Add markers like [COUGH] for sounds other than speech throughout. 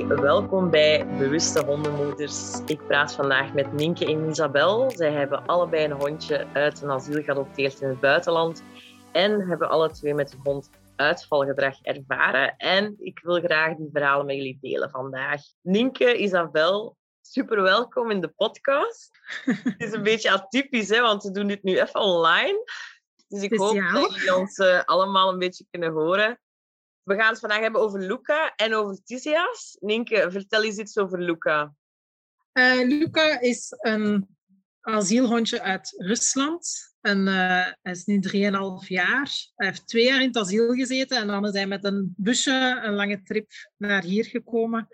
Hey, welkom bij Bewuste Hondenmoeders. Ik praat vandaag met Nienke en Isabel. Zij hebben allebei een hondje uit een asiel geadopteerd in het buitenland en hebben alle twee met hun hond uitvalgedrag ervaren. En ik wil graag die verhalen met jullie delen vandaag. Nienke, Isabel, super welkom in de podcast. [LAUGHS] Het is een beetje atypisch, hè, want we doen dit nu even online. Dus ik hoop dat jullie ons uh, allemaal een beetje kunnen horen. We gaan het vandaag hebben over Luca en over Tisias. Nienke, vertel eens iets over Luca. Uh, Luca is een asielhondje uit Rusland. En, uh, hij is nu 3,5 jaar. Hij heeft twee jaar in het asiel gezeten en dan is hij met een busje een lange trip naar hier gekomen.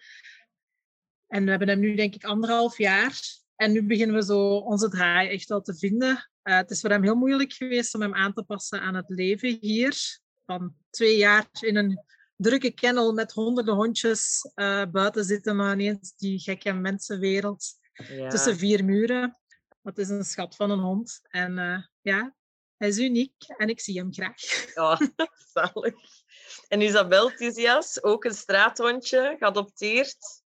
En we hebben hem nu denk ik anderhalf jaar. En nu beginnen we zo onze draai echt wel te vinden. Uh, het is voor hem heel moeilijk geweest om hem aan te passen aan het leven hier van twee jaar in een drukke kennel met honderden hondjes uh, buiten zitten, maar ineens die gekke mensenwereld ja. tussen vier muren. Het is een schat van een hond. En uh, ja, hij is uniek en ik zie hem graag. Ja, [LAUGHS] zalig. En Isabel Tizias, ook een straathondje, geadopteerd.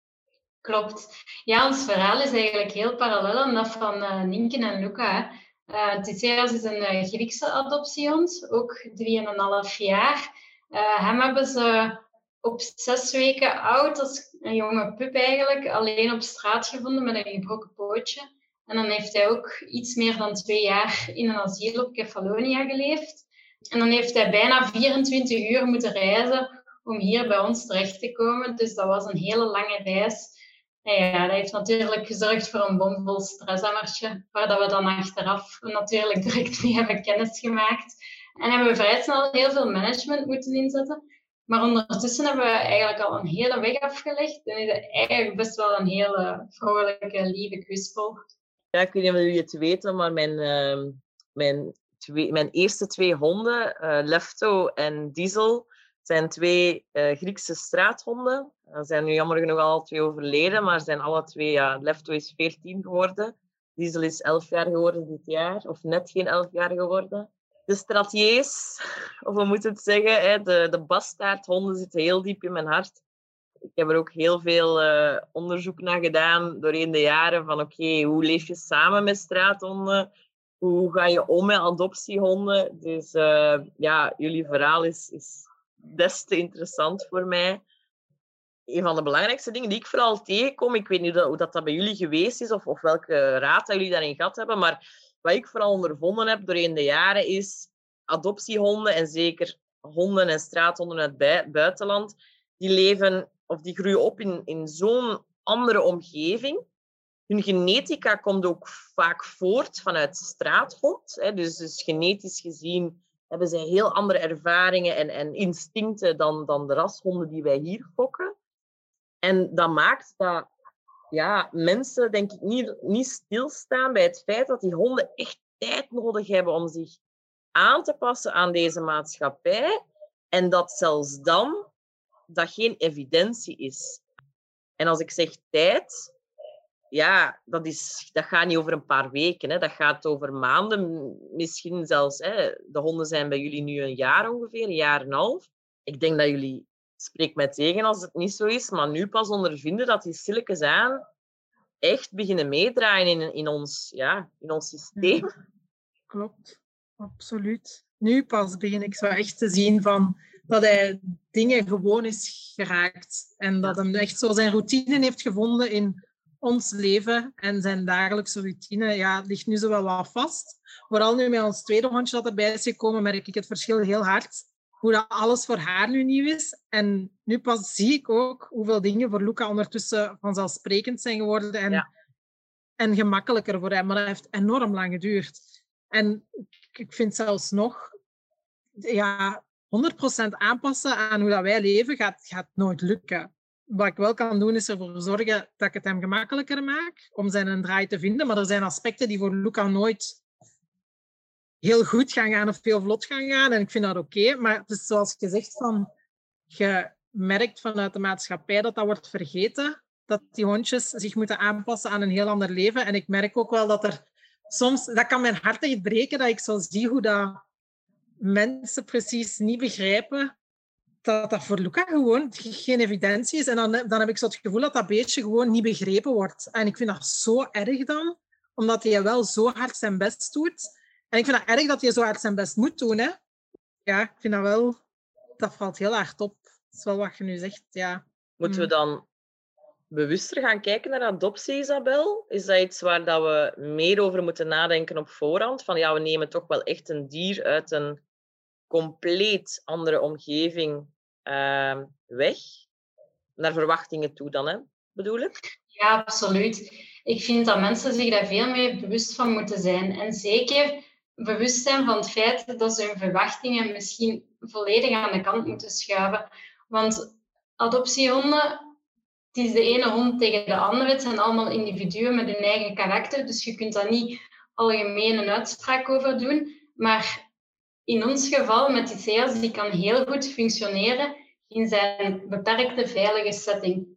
Klopt. Ja, ons verhaal is eigenlijk heel parallel aan dat van uh, Nienke en Luca. Uh, is een uh, Griekse adoptiehond, ook 3,5 jaar. Uh, hem hebben ze op zes weken oud, als een jonge pup eigenlijk, alleen op straat gevonden met een gebroken pootje. En dan heeft hij ook iets meer dan twee jaar in een asiel op Kefalonia geleefd. En dan heeft hij bijna 24 uur moeten reizen om hier bij ons terecht te komen. Dus dat was een hele lange reis. Ja, dat heeft natuurlijk gezorgd voor een bomvol stressammertje, waar we dan achteraf natuurlijk direct mee hebben kennis gemaakt. En hebben we vrij snel heel veel management moeten inzetten. Maar ondertussen hebben we eigenlijk al een hele weg afgelegd en is het eigenlijk best wel een hele vrolijke, lieve kwispel. Ja, ik weet niet of jullie het weten, maar mijn, uh, mijn, twee, mijn eerste twee honden, uh, Lefto en Diesel, zijn twee uh, Griekse straathonden. Ze zijn nu jammer genoeg al twee overleden, maar zijn alle twee, ja, Lefto is 14 geworden. Diesel is 11 jaar geworden dit jaar, of net geen 11 jaar geworden. De stratiers, [LAUGHS] of we moeten het zeggen, hè, de, de bastaardhonden zitten heel diep in mijn hart. Ik heb er ook heel veel uh, onderzoek naar gedaan doorheen de jaren van oké, hoe leef je samen met straathonden? Hoe ga je om met adoptiehonden? Dus uh, ja, jullie verhaal is, is des te interessant voor mij. Een van de belangrijkste dingen die ik vooral tegenkom, ik weet niet hoe dat, dat bij jullie geweest is of, of welke raad dat jullie daarin gehad hebben, maar wat ik vooral ondervonden heb doorheen de jaren is adoptiehonden en zeker honden en straathonden uit het buitenland, die leven of die groeien op in, in zo'n andere omgeving. Hun genetica komt ook vaak voort vanuit straathond. Hè, dus, dus genetisch gezien hebben zij heel andere ervaringen en, en instincten dan, dan de rashonden die wij hier fokken. En dat maakt dat ja, mensen, denk ik, niet, niet stilstaan bij het feit dat die honden echt tijd nodig hebben om zich aan te passen aan deze maatschappij. En dat zelfs dan dat geen evidentie is. En als ik zeg tijd, ja, dat, is, dat gaat niet over een paar weken. Hè. Dat gaat over maanden, misschien zelfs. Hè. De honden zijn bij jullie nu een jaar ongeveer, een jaar en een half. Ik denk dat jullie, spreek mij tegen als het niet zo is, maar nu pas ondervinden dat die stilletjes aan echt beginnen meedraaien in, in, ons, ja, in ons systeem. Ja, klopt, absoluut. Nu pas begin ik zo echt te zien van dat hij dingen gewoon is geraakt. En dat hem echt zo zijn routine heeft gevonden in ons leven en zijn dagelijkse routine ja, ligt nu zo wel wat vast. Vooral nu met ons tweede hondje dat erbij is gekomen, merk ik het verschil heel hard. Hoe dat alles voor haar nu nieuw is. En nu pas zie ik ook hoeveel dingen voor Luca ondertussen vanzelfsprekend zijn geworden en, en gemakkelijker voor hem. Maar dat heeft enorm lang geduurd. En ik vind zelfs nog, ja, 100% aanpassen aan hoe dat wij leven gaat, gaat nooit lukken wat ik wel kan doen, is ervoor zorgen dat ik het hem gemakkelijker maak om zijn draai te vinden. Maar er zijn aspecten die voor Luca nooit heel goed gaan gaan of heel vlot gaan gaan. En ik vind dat oké. Maar het is zoals je zegt, van, je merkt vanuit de maatschappij dat dat wordt vergeten. Dat die hondjes zich moeten aanpassen aan een heel ander leven. En ik merk ook wel dat er soms, dat kan mijn hart echt breken, dat ik zo zie hoe dat mensen precies niet begrijpen dat dat voor Luca gewoon geen evidentie is. En dan, dan heb ik zo het gevoel dat dat beestje gewoon niet begrepen wordt. En ik vind dat zo erg dan, omdat hij wel zo hard zijn best doet. En ik vind dat erg dat hij zo hard zijn best moet doen. Hè. Ja, ik vind dat wel... Dat valt heel hard op. Dat is wel wat je nu zegt, ja. Moeten we Mm. dan bewuster gaan kijken naar adoptie, Isabel? Is dat iets waar dat we meer over moeten nadenken op voorhand? Van ja, we nemen toch wel echt een dier uit een compleet andere omgeving ehm, weg. Naar verwachtingen toe dan, hè? bedoel ik? Ja, absoluut. Ik vind dat mensen zich daar veel meer bewust van moeten zijn. En zeker bewust zijn van het feit dat ze hun verwachtingen misschien volledig aan de kant moeten schuiven. Want adoptiehonden, het is de ene hond tegen de andere. Het zijn allemaal individuen met hun eigen karakter. Dus je kunt daar niet algemeen een uitspraak over doen. Maar in ons geval met die Theas, die kan heel goed functioneren in zijn beperkte veilige setting.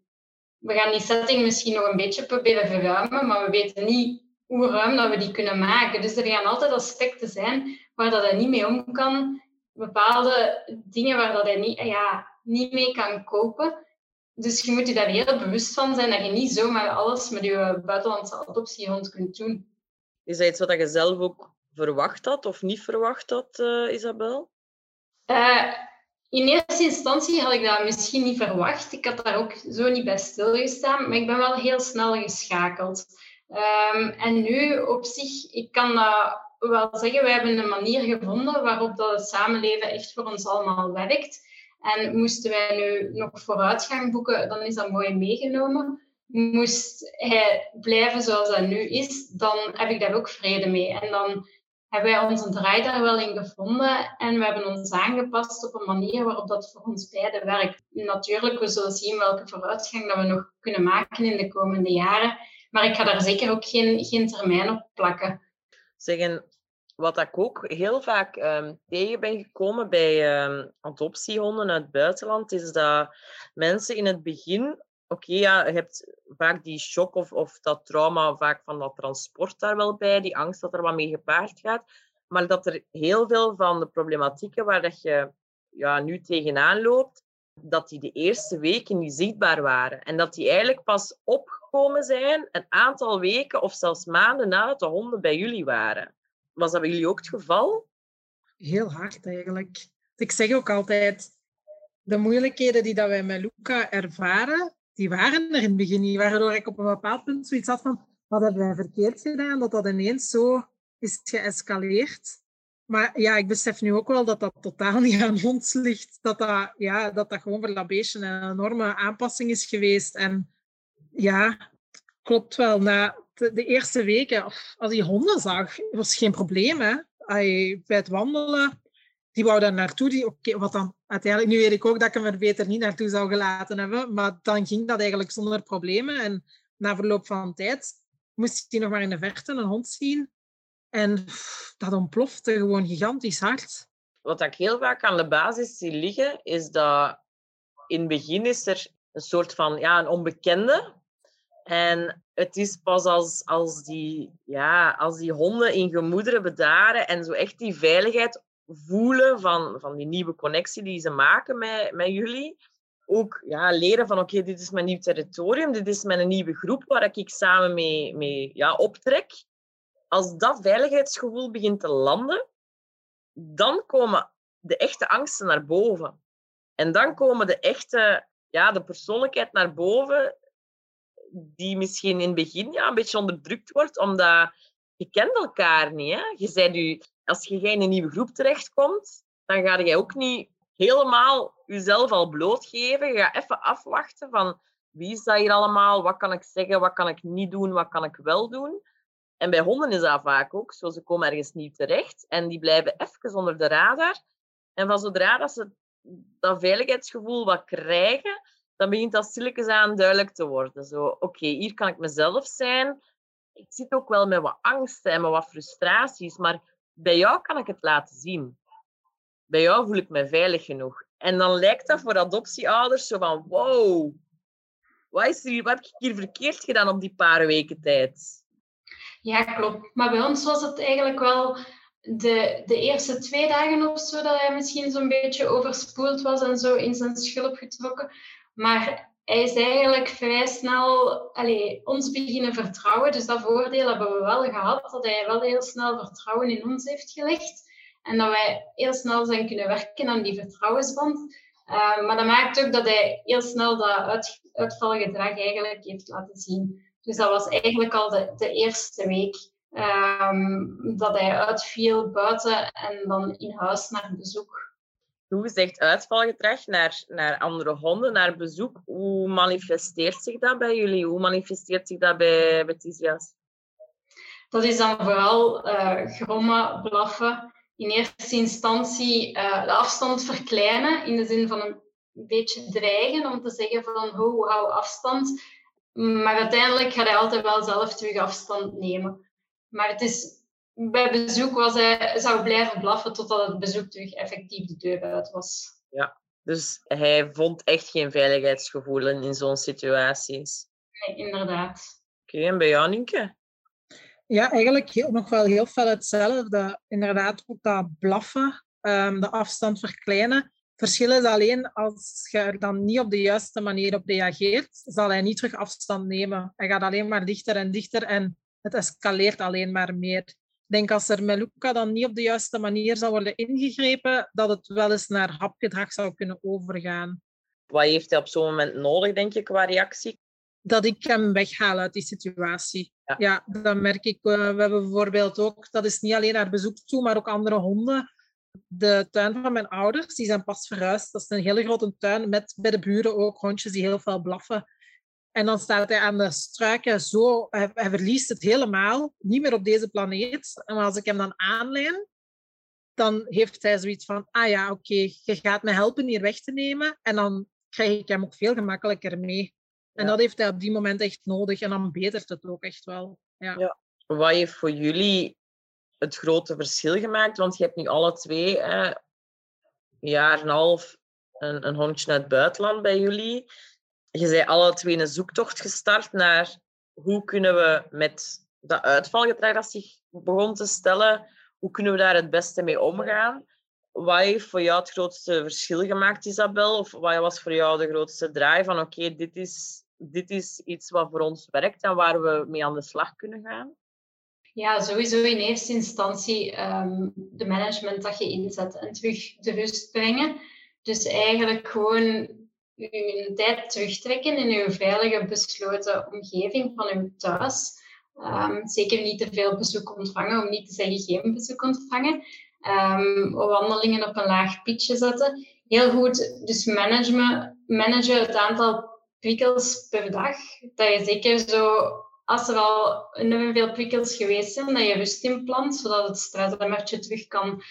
We gaan die setting misschien nog een beetje proberen verruimen, maar we weten niet hoe ruim dat we die kunnen maken. Dus er gaan altijd aspecten zijn waar dat hij niet mee om kan. Bepaalde dingen waar dat hij niet, ja, niet mee kan kopen. Dus je moet je daar heel bewust van zijn dat je niet zomaar alles met je buitenlandse adoptiehond kunt doen. Is dat iets wat je zelf ook verwacht had of niet verwacht had, eh, Isabel? Uh, in eerste instantie had ik dat misschien niet verwacht. Ik had daar ook zo niet bij stilgestaan, maar ik ben wel heel snel geschakeld. Um, en nu op zich, ik kan dat wel zeggen, wij hebben een manier gevonden waarop dat het samenleven echt voor ons allemaal werkt. En moesten wij nu nog vooruitgang boeken, dan is dat mooi meegenomen. Moest hij blijven zoals hij nu is, dan heb ik daar ook vrede mee. En dan hebben wij onze draai daar wel in gevonden en we hebben ons aangepast op een manier waarop dat voor ons beiden werkt. Natuurlijk, we zullen zien welke vooruitgang dat we nog kunnen maken in de komende jaren, maar ik ga daar zeker ook geen, geen termijn op plakken. Zeggen, wat ik ook heel vaak um, tegen ben gekomen bij um, adoptiehonden uit het buitenland, is dat mensen in het begin, oké, ja, je hebt vaak die shock of, of dat trauma vaak van dat transport daar wel bij, die angst dat er wat mee gepaard gaat, maar dat er heel veel van de problematieken waar dat je ja, nu tegenaan loopt, dat die de eerste weken niet zichtbaar waren. En dat die eigenlijk pas opgekomen zijn een aantal weken of zelfs maanden nadat de honden bij jullie waren. Was dat bij jullie ook het geval? Heel hard eigenlijk. Ik zeg ook altijd, de moeilijkheden die dat wij met Luca ervaren, die waren er in het begin niet. Waardoor ik op een bepaald punt zoiets had van, wat hebben wij verkeerd gedaan? Dat dat ineens zo is geëscaleerd. Maar ja, ik besef nu ook wel dat dat totaal niet aan ons ligt. Dat dat, ja, dat, dat gewoon voor dat beestje een enorme aanpassing is geweest. En ja, klopt wel. Na de, eerste weken, als hij honden zag, was geen probleem. Bij het wandelen, die wou daar naartoe. Die, okay, wat dan, uiteindelijk, nu weet ik ook dat ik hem er beter niet naartoe zou gelaten hebben. Maar dan ging dat eigenlijk zonder problemen. En na verloop van tijd moest hij nog maar in de verte een hond zien. En dat ontplofte gewoon gigantisch hard. Wat ik heel vaak aan de basis zie liggen, is dat in het begin is er een soort van ja, een onbekende. En het is pas als, als, die, ja, als die honden in gemoederen bedaren en zo echt die veiligheid voelen van, van die nieuwe connectie die ze maken met, met jullie. Ook ja, leren van oké, dit is mijn nieuw territorium, dit is mijn nieuwe groep waar ik samen mee, mee ja, optrek als dat veiligheidsgevoel begint te landen, dan komen de echte angsten naar boven. En dan komen de echte, ja, de persoonlijkheid naar boven, die misschien in het begin ja, een beetje onderdrukt wordt, omdat je kent elkaar niet. Hè? Je zei u, als je in een nieuwe groep terechtkomt, dan ga je ook niet helemaal jezelf al blootgeven. Je gaat even afwachten van wie is dat hier allemaal, wat kan ik zeggen, wat kan ik niet doen, wat kan ik wel doen. En bij honden is dat vaak ook zo. Ze komen ergens nieuw terecht en die blijven even onder de radar. En van zodra dat ze dat veiligheidsgevoel wat krijgen, dan begint dat stilletjes aan duidelijk te worden. Zo, oké, hier kan ik mezelf zijn. Ik zit ook wel met wat angsten en met wat frustraties, maar bij jou kan ik het laten zien. Bij jou voel ik me veilig genoeg. En dan lijkt dat voor adoptieouders zo van, wow, wat, is hier, wat heb ik hier verkeerd gedaan op die paar weken tijd? Ja, klopt. Maar bij ons was het eigenlijk wel de, de eerste twee dagen of zo dat hij misschien zo'n beetje overspoeld was en zo in zijn schulp getrokken. Maar hij is eigenlijk vrij snel allez, ons beginnen vertrouwen. Dus dat voordeel hebben we wel gehad, dat hij wel heel snel vertrouwen in ons heeft gelegd. En dat wij heel snel zijn kunnen werken aan die vertrouwensband. Uh, maar dat maakt ook dat hij heel snel dat uit, uitvalgedrag eigenlijk heeft laten zien. Dus dat was eigenlijk al de, de eerste week um, dat hij uitviel buiten en dan in huis naar bezoek. Hoe zegt uitvalgedrag naar, naar andere honden, naar bezoek. Hoe manifesteert zich dat bij jullie? Hoe manifesteert zich dat bij Betisia's? Dat is dan vooral uh, grommen, blaffen. In eerste instantie uh, de afstand verkleinen, in de zin van een beetje dreigen, om te zeggen van ho, hou afstand. Maar uiteindelijk gaat hij altijd wel zelf terug afstand nemen. Maar het is, bij bezoek was hij, zou blijven blaffen totdat het bezoek terug effectief de deur uit was. Ja, dus hij vond echt geen veiligheidsgevoel in zo'n situaties. Nee, inderdaad. Oké, en bij jou, Nienke? Ja, eigenlijk heel, nog wel heel veel hetzelfde. Inderdaad, ook dat blaffen, um, de afstand verkleinen. Verschil is alleen als je er dan niet op de juiste manier op reageert, zal hij niet terug afstand nemen. Hij gaat alleen maar dichter en dichter en het escaleert alleen maar meer. Ik denk als er met Luca dan niet op de juiste manier zou worden ingegrepen, dat het wel eens naar hapgedrag zou kunnen overgaan. Wat heeft hij op zo'n moment nodig, denk je, qua reactie? Dat ik hem weghaal uit die situatie. Ja, ja dat merk ik. Eh, we hebben bijvoorbeeld ook, dat is niet alleen naar bezoek toe, maar ook andere honden de tuin van mijn ouders, die zijn pas verhuisd. Dat is een hele grote tuin met bij de buren ook hondjes die heel veel blaffen. En dan staat hij aan de struiken zo, hij, hij verliest het helemaal, niet meer op deze planeet. En als ik hem dan aanlijn, dan heeft hij zoiets van, ah ja, oké, je gaat me helpen hier weg te nemen. En dan krijg ik hem ook veel gemakkelijker mee. En dat heeft hij op die moment echt nodig. En dan betert het ook echt wel. Ja. ja. Wat heeft voor jullie het grote verschil gemaakt? Want je hebt nu alle twee een jaar en een half een, een hondje uit het buitenland bij jullie. Je zei alle twee een zoektocht gestart naar hoe kunnen we met dat uitvalgedrag dat zich begon te stellen, hoe kunnen we daar het beste mee omgaan? Wat heeft voor jou het grootste verschil gemaakt, Isabel? Of wat was voor jou de grootste draai van oké, dit, is, dit is iets wat voor ons werkt en waar we mee aan de slag kunnen gaan? Ja, sowieso in eerste instantie um, de management dat je inzet en terug de rust brengen. Dus eigenlijk gewoon je tijd terugtrekken in uw veilige, besloten omgeving van uw thuis. Um, zeker niet te veel bezoek ontvangen, om niet te zeggen geen bezoek ontvangen. Um, wandelingen op een laag pitje zetten. Heel goed, dus managen, managen het aantal prikkels per dag. Dat je zeker zo als er al enorm veel prikkels geweest zijn, dat je rust inplant, zodat het stressemmertje terug kan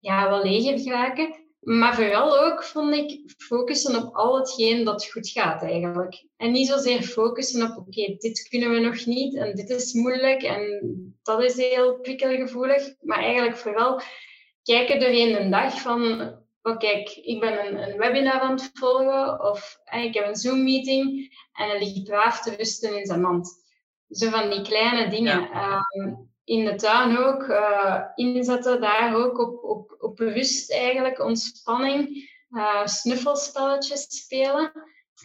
ja, wel leger raken. Maar vooral ook, vond ik, focussen op al hetgeen dat goed gaat eigenlijk. En niet zozeer focussen op, oké, dit kunnen we nog niet en dit is moeilijk en dat is heel prikkelgevoelig. Maar eigenlijk vooral kijken doorheen de dag van, oké, kijk, ik ben een, een, webinar aan het volgen of ik heb een Zoom-meeting en hij ligt braaf te rusten in zijn mand. Zo van die kleine dingen. Ehm, in de tuin ook uh, inzetten, daar ook op, op, op rust eigenlijk, ontspanning, uh, snuffelspelletjes spelen.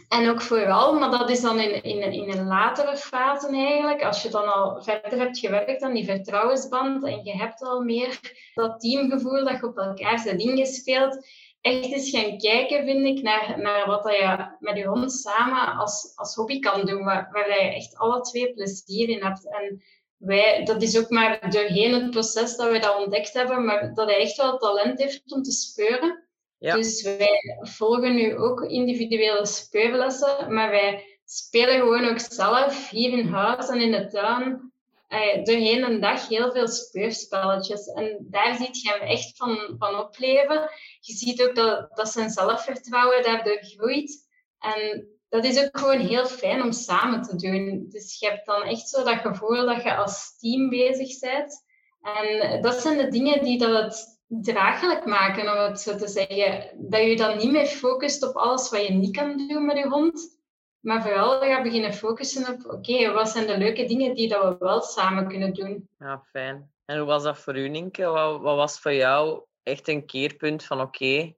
En ook vooral, maar dat is dan in, in, in een latere fase eigenlijk, als je dan al verder hebt gewerkt aan die vertrouwensband en je hebt al meer dat teamgevoel dat je op elkaar zijn dingen speelt, echt eens gaan kijken, vind ik, naar, naar wat je met je hond samen als, als hobby kan doen, waar, waar je echt alle twee plezier in hebt. En wij, dat is ook maar doorheen het proces dat we dat ontdekt hebben, maar dat hij echt wel talent heeft om te speuren. Ja. Dus wij volgen nu ook individuele speurlessen, maar wij spelen gewoon ook zelf hier in huis en in de tuin uh, doorheen een dag heel veel speurspelletjes. En daar ziet je hem echt van, van opleven. Je ziet ook dat, dat zijn zelfvertrouwen daardoor groeit. En dat is ook gewoon heel fijn om samen te doen. Dus je hebt dan echt zo dat gevoel dat je als team bezig bent. En dat zijn de dingen die dat het draaglijk maken, om het zo te zeggen. Dat je dan niet meer focust op alles wat je niet kan doen met je hond. Maar vooral gaat beginnen focussen op, oké, wat zijn de leuke dingen die dat we wel samen kunnen doen. Ja, fijn. En hoe was dat voor u, Nienke? Wat, wat was voor jou echt een keerpunt van, oké,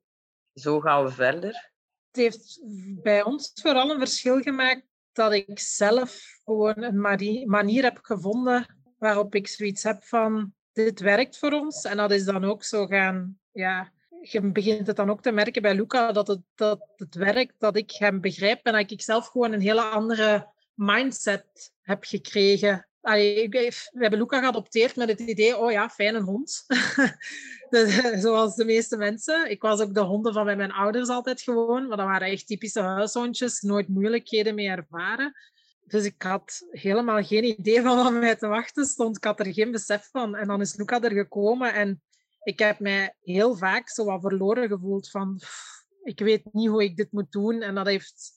zo gaan we verder? Het heeft bij ons vooral een verschil gemaakt dat ik zelf gewoon een manier heb gevonden waarop ik zoiets heb van, dit werkt voor ons. En dat is dan ook zo gaan, ja, je begint het dan ook te merken bij Luca dat het, dat het werkt, dat ik hem begrijp en dat ik zelf gewoon een hele andere mindset heb gekregen. We hebben Luca geadopteerd met het idee, oh ja, fijne hond. [LAUGHS] Zoals de meeste mensen. Ik was ook de honden van mijn ouders altijd gewoon, maar dat waren echt typische huishondjes, nooit moeilijkheden mee ervaren. Dus ik had helemaal geen idee van wat mij te wachten stond. Ik had er geen besef van. En dan is Luca er gekomen en ik heb mij heel vaak zo wat verloren gevoeld van ik weet niet hoe ik dit moet doen. En dat heeft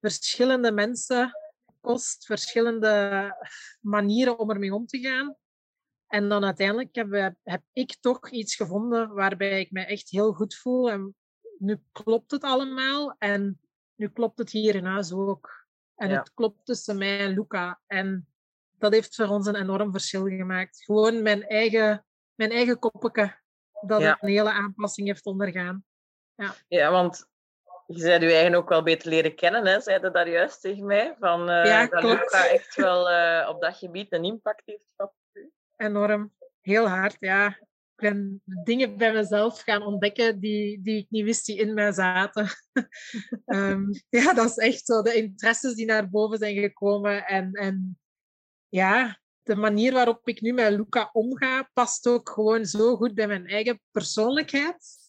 verschillende mensen kost, verschillende manieren om ermee om te gaan. En dan uiteindelijk heb, heb ik toch iets gevonden waarbij ik me echt heel goed voel. En nu klopt het allemaal en nu klopt het hier in huis ook. En het klopt tussen mij en Luca. En dat heeft voor ons een enorm verschil gemaakt. Gewoon mijn eigen, mijn eigen koppeke dat een hele aanpassing heeft ondergaan. Ja, ja want je zei je eigen ook wel beter leren kennen, hè? zei dat daar juist tegen mij. Van, uh, ja, dat. Luca echt wel uh, op dat gebied een impact heeft gehad. Enorm. Heel hard, ja. Ik ben dingen bij mezelf gaan ontdekken die, die ik niet wist die in mij zaten. um, [LAUGHS] ja, dat is echt zo. De interesses die naar boven zijn gekomen. En, en ja, de manier waarop ik nu met Luca omga, past ook gewoon zo goed bij mijn eigen persoonlijkheid.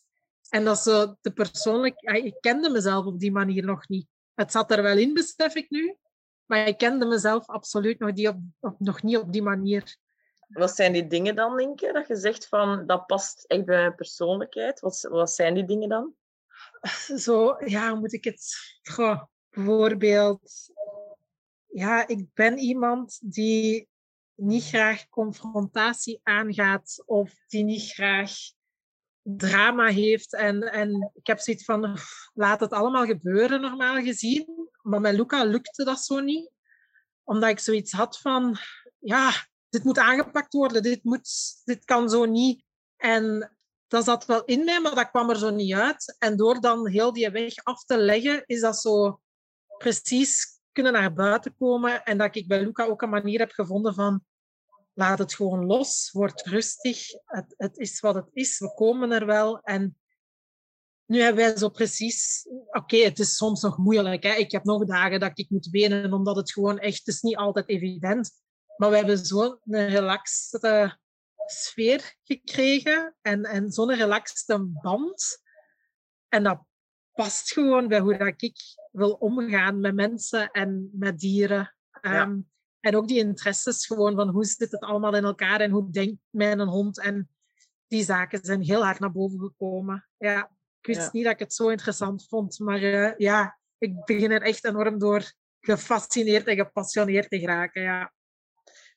En dat zo de persoonlijk... Ik kende mezelf op die manier nog niet. Het zat er wel in, besef ik nu. Maar ik kende mezelf absoluut nog, die op, op, nog niet op die manier. Wat zijn die dingen dan, denk je? Dat je zegt van, dat past echt bij mijn persoonlijkheid. Wat, wat zijn die dingen dan? Zo, ja, hoe moet ik het... Goh, bijvoorbeeld... Ja, ik ben iemand die niet graag confrontatie aangaat of die niet graag drama heeft. En, en ik heb zoiets van, laat het allemaal gebeuren normaal gezien. Maar met Luca lukte dat zo niet. Omdat ik zoiets had van, ja, dit moet aangepakt worden. Dit, moet, dit kan zo niet. En dat zat wel in mij, maar dat kwam er zo niet uit. En door dan heel die weg af te leggen, is dat zo precies kunnen naar buiten komen. En dat ik bij Luca ook een manier heb gevonden van laat het gewoon los, word rustig. Het, het is wat het is, we komen er wel. En nu hebben wij zo precies... Oké, het is soms nog moeilijk. Hè? Ik heb nog dagen dat ik moet wenen, omdat het gewoon echt... Het is niet altijd evident. Maar we hebben zo'n relaxte sfeer gekregen en, en zo'n relaxte band. En dat past gewoon bij hoe dat ik wil omgaan met mensen en met dieren. Ehm, en ook die interesses gewoon van hoe zit het allemaal in elkaar en hoe denkt mijn hond. En die zaken zijn heel hard naar boven gekomen. Ja, ik wist niet dat ik het zo interessant vond, maar uh, ja, ik begin er echt enorm door gefascineerd en gepassioneerd te geraken. Ja.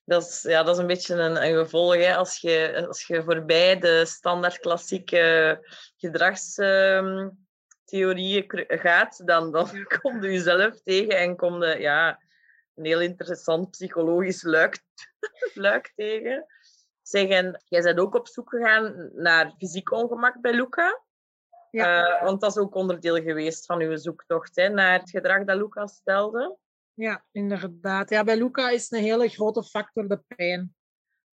Dat is, ja, dat is een beetje een, een gevolg. Hè. Als, je, als je voorbij de standaard klassieke gedragstheorieën gaat, dan, dan [LAUGHS] kom je jezelf tegen en kom je ja, een heel interessant psychologisch luik, [LAUGHS] luik tegen. Zeggen, jij bent ook op zoek gegaan naar fysiek ongemak bij Luca. Ja. Uh, want dat is ook onderdeel geweest van uw zoektocht hè, naar het gedrag dat Luca stelde. Ja, inderdaad. Ja, bij Luca is een hele grote factor de pijn.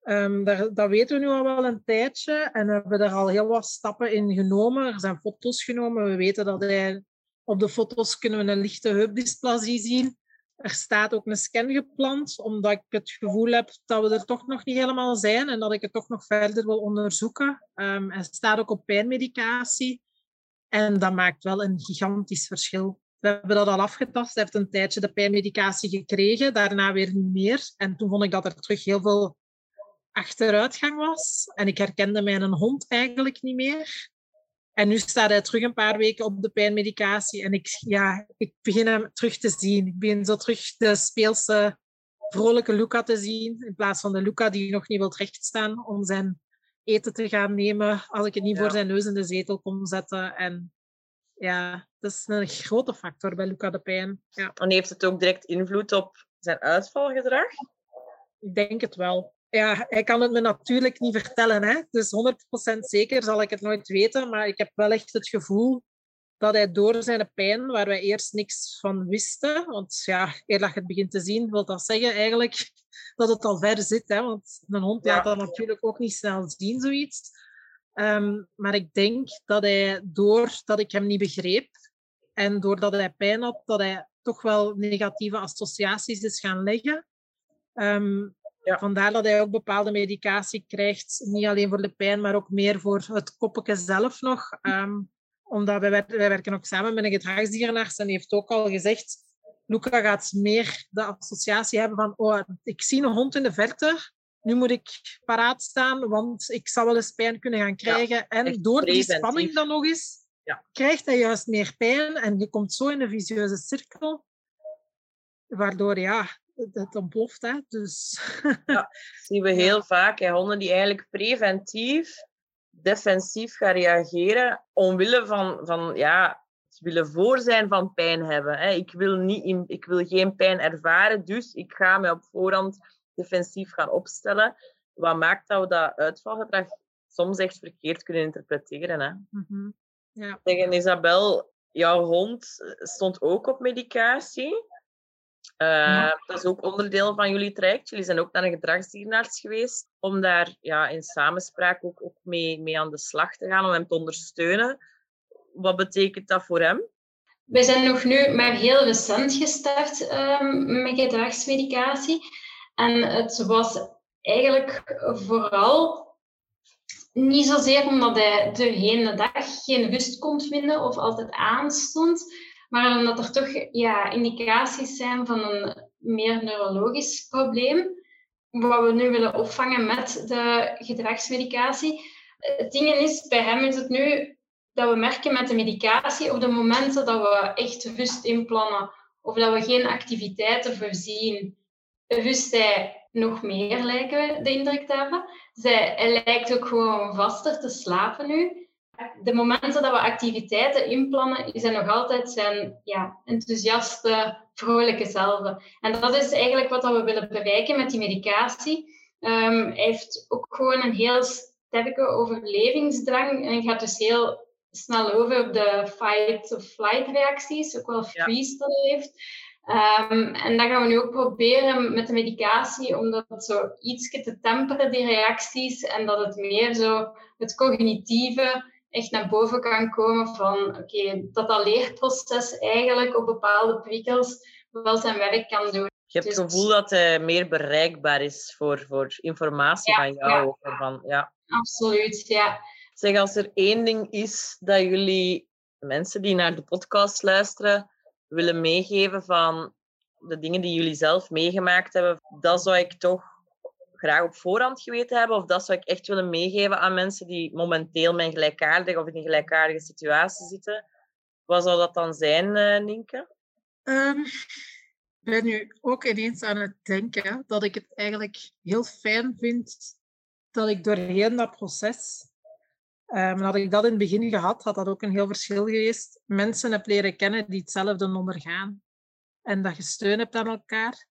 Um, daar, dat weten we nu al wel een tijdje en we hebben er al heel wat stappen in genomen. Er zijn foto's genomen. We weten dat hij op de foto's kunnen we een lichte heupdysplasie zien. Er staat ook een scan gepland, omdat ik het gevoel heb dat we er toch nog niet helemaal zijn en dat ik het toch nog verder wil onderzoeken. Um, er staat ook op pijnmedicatie en dat maakt wel een gigantisch verschil. We hebben dat al afgetast. Hij heeft een tijdje de pijnmedicatie gekregen, daarna weer niet meer. En toen vond ik dat er terug heel veel achteruitgang was. En ik herkende mijn hond eigenlijk niet meer. En nu staat hij terug een paar weken op de pijnmedicatie. En ik, ja, ik begin hem terug te zien. Ik begin zo terug de speelse, vrolijke Luca te zien. In plaats van de Luca die nog niet wil rechtstaan om zijn eten te gaan nemen. Als ik het niet voor zijn neus in de zetel kom zetten. En ja, dat is een grote factor bij Luca de Pijn. Ja. En heeft het ook direct invloed op zijn uitvalgedrag? Ik denk het wel ja, hij kan het me natuurlijk niet vertellen. Hè? Dus 100% zeker zal ik het nooit weten. Maar ik heb wel echt het gevoel dat hij door zijn pijn, waar wij eerst niks van wisten, want ja, eer dat je het begint te zien, wil dat zeggen eigenlijk dat het al ver zit. Hè? Want een hond laat dat natuurlijk ook niet snel zien, zoiets. Ehm, maar ik denk dat hij, doordat ik hem niet begreep en doordat hij pijn had, dat hij toch wel negatieve associaties is gaan leggen. Ehm, ja. Vandaar dat hij ook bepaalde medicatie krijgt, niet alleen voor de pijn, maar ook meer voor het koppetje zelf nog. Ehm, omdat wij, wij werken ook samen met een gedragsdierenarts en die heeft ook al gezegd, Luca gaat meer de associatie hebben van, oh, ik zie een hond in de verte, nu moet ik paraat staan, want ik zou wel eens pijn kunnen gaan krijgen. en door die spanning dan nog eens, ja. krijgt hij juist meer pijn en je komt zo in een vicieuze cirkel, waardoor ja, het ontploft. Hè? Dus... [LAUGHS] ja, dat zien we heel vaak. Hè. Honden die eigenlijk preventief, defensief gaan reageren, omwille van, van ja, willen voor zijn van pijn hebben. Hè. Ik, wil niet in, ik wil geen pijn ervaren, dus ik ga me op voorhand defensief gaan opstellen. Wat maakt dat we dat uitvalgedrag soms echt verkeerd kunnen interpreteren. Hè? Mm ja. Tegen Isabel, jouw hond stond ook op medicatie. Uh, dat is ook onderdeel van jullie traject. Jullie zijn ook naar een gedragsdierenarts geweest om daar ja, in samenspraak ook, ook mee, mee aan de slag te gaan, om hem te ondersteunen. Wat betekent dat voor hem? We zijn nog nu maar heel recent gestart um, met gedragsmedicatie. En het was eigenlijk vooral niet zozeer omdat hij doorheen de dag geen rust kon vinden of altijd aanstond, maar omdat er toch ja, indicaties zijn van een meer neurologisch probleem, wat we nu willen opvangen met de gedragsmedicatie. Het ding is, bij hem is het nu dat we merken met de medicatie op de momenten dat we echt rust inplannen of dat we geen activiteiten voorzien, rust hij nog meer, lijken we de indruk te hebben. Zij, hij lijkt ook gewoon vaster te slapen nu de momenten dat we activiteiten inplannen, is hij nog altijd zijn ja, enthousiaste, vrolijke zelf. En dat is eigenlijk wat we willen bereiken met die medicatie. Um, hij heeft ook gewoon een heel sterke overlevingsdrang en gaat dus heel snel over op de fight-of-flight reacties, ook wel freeze dat hij heeft. Um, en dat gaan we nu ook proberen met de medicatie, om dat zo iets te temperen, die reacties, en dat het meer zo het cognitieve echt naar boven kan komen van oké, dat dat leerproces eigenlijk op bepaalde prikkels wel zijn werk kan doen. Je hebt het dus gevoel dat hij meer bereikbaar is voor, voor informatie van jou? Ja. Van, ja. Absoluut, ja. Zeg, als er één ding is dat jullie, mensen die naar de podcast luisteren, willen meegeven van de dingen die jullie zelf meegemaakt hebben, dat zou ik toch graag op voorhand geweten hebben? Of dat zou ik echt willen meegeven aan mensen die momenteel met een gelijkaardige of in een gelijkaardige situatie zitten? Wat zou dat dan zijn, uh, Nienke? Um, ik ben nu ook ineens aan het denken dat ik het eigenlijk heel fijn vind dat ik doorheen dat proces, um, had ik dat in het begin gehad, had dat ook een heel verschil geweest. Mensen heb leren kennen die hetzelfde ondergaan. En dat je steun hebt aan elkaar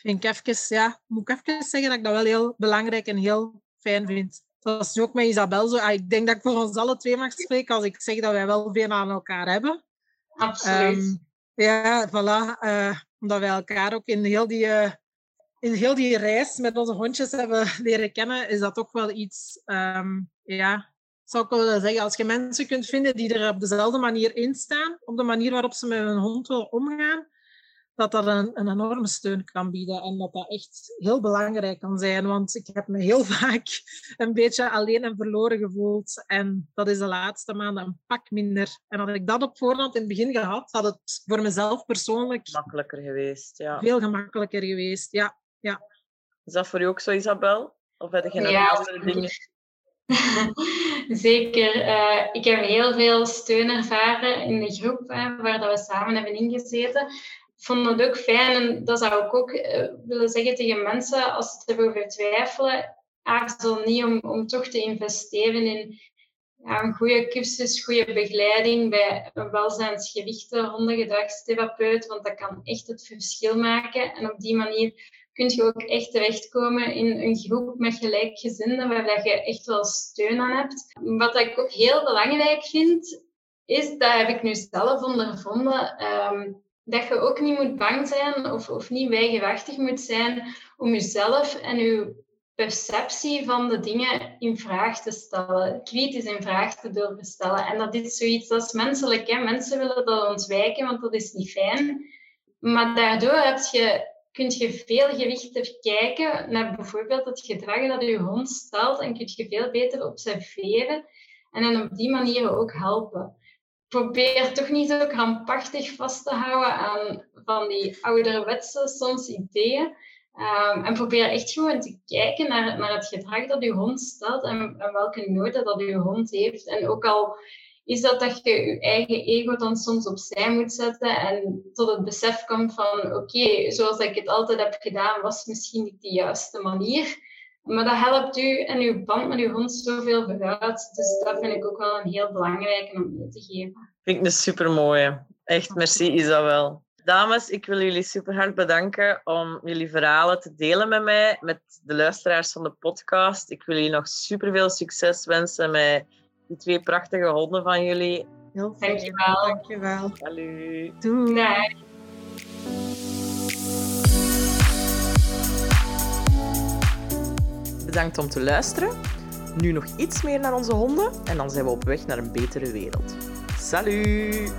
vind ik even, ja, moet ik even zeggen dat ik dat wel heel belangrijk en heel fijn vind. Dat is ook met Isabel zo. Ah, ik denk dat ik voor ons alle twee mag spreken als ik zeg dat wij wel veel aan elkaar hebben. Absoluut. Um, ja, voilà. Uh, omdat wij elkaar ook in heel die, uh, in heel die reis met onze hondjes hebben leren kennen, is dat toch wel iets, um, ja, zou ik willen zeggen, als je mensen kunt vinden die er op dezelfde manier in staan, op de manier waarop ze met hun hond willen omgaan, dat dat een, een enorme steun kan bieden en dat dat echt heel belangrijk kan zijn. Want ik heb me heel [LAUGHS] vaak een beetje alleen en verloren gevoeld. En dat is de laatste maanden een pak minder. En had ik dat op voorhand in het begin gehad, had het voor mezelf persoonlijk... Makkelijker geweest, ja. Veel gemakkelijker geweest, ja. ja. Is dat voor u ook zo, Isabel? Of heb je nog andere dingen? [LAUGHS] Zeker. Uh, ik heb heel veel steun ervaren in de groep hè, waar dat we samen hebben ingezeten. Vond het ook fijn en dat zou ik ook uh, willen zeggen tegen mensen als ze erover twijfelen. Aarzel niet om, om toch te investeren in ja, een goede cursus, goede begeleiding bij een welzijnsgewichten hondengedragstherapeut, want dat kan echt het verschil maken. En op die manier kun je ook echt terechtkomen in een groep met gelijkgezinden, waar je echt wel steun aan hebt. Wat ik ook heel belangrijk vind, is, dat heb ik nu zelf ondervonden, um, dat je ook niet moet bang zijn of, of niet weigerachtig moet zijn om jezelf en je perceptie van de dingen in vraag te stellen, kritisch in vraag te durven stellen. En dat is zoiets, is menselijk. Hè? Mensen willen dat ontwijken, want dat is niet fijn. Maar daardoor je, kun je veel gerichter kijken naar bijvoorbeeld het gedrag dat je hond stelt en kun je veel beter observeren en hen op die manier ook helpen. Probeer toch niet zo krampachtig vast te houden aan van die ouderwetse soms ideeën, Um, en probeer echt gewoon te kijken naar, naar het gedrag dat je hond stelt en, en welke noden dat je hond heeft. En ook al is dat dat je je eigen ego dan soms opzij moet zetten en tot het besef komt van oké, zoals ik het altijd heb gedaan, was misschien niet de juiste manier. Maar dat helpt u en uw band met uw hond zoveel vooruit. Dus dat vind ik ook wel een heel belangrijke om mee te geven. Vind ik een super mooie. Echt, merci Isabel. Dames, ik wil jullie super hard bedanken om jullie verhalen te delen met mij, met de luisteraars van de podcast. Ik wil jullie nog super veel succes wensen met die twee prachtige honden van jullie. Heel fijn. Dankjewel. Dankjewel. Hallo. Doei. Nee. Bedankt om te luisteren. Nu nog iets meer naar onze honden en dan zijn we op weg naar een betere wereld. Salut!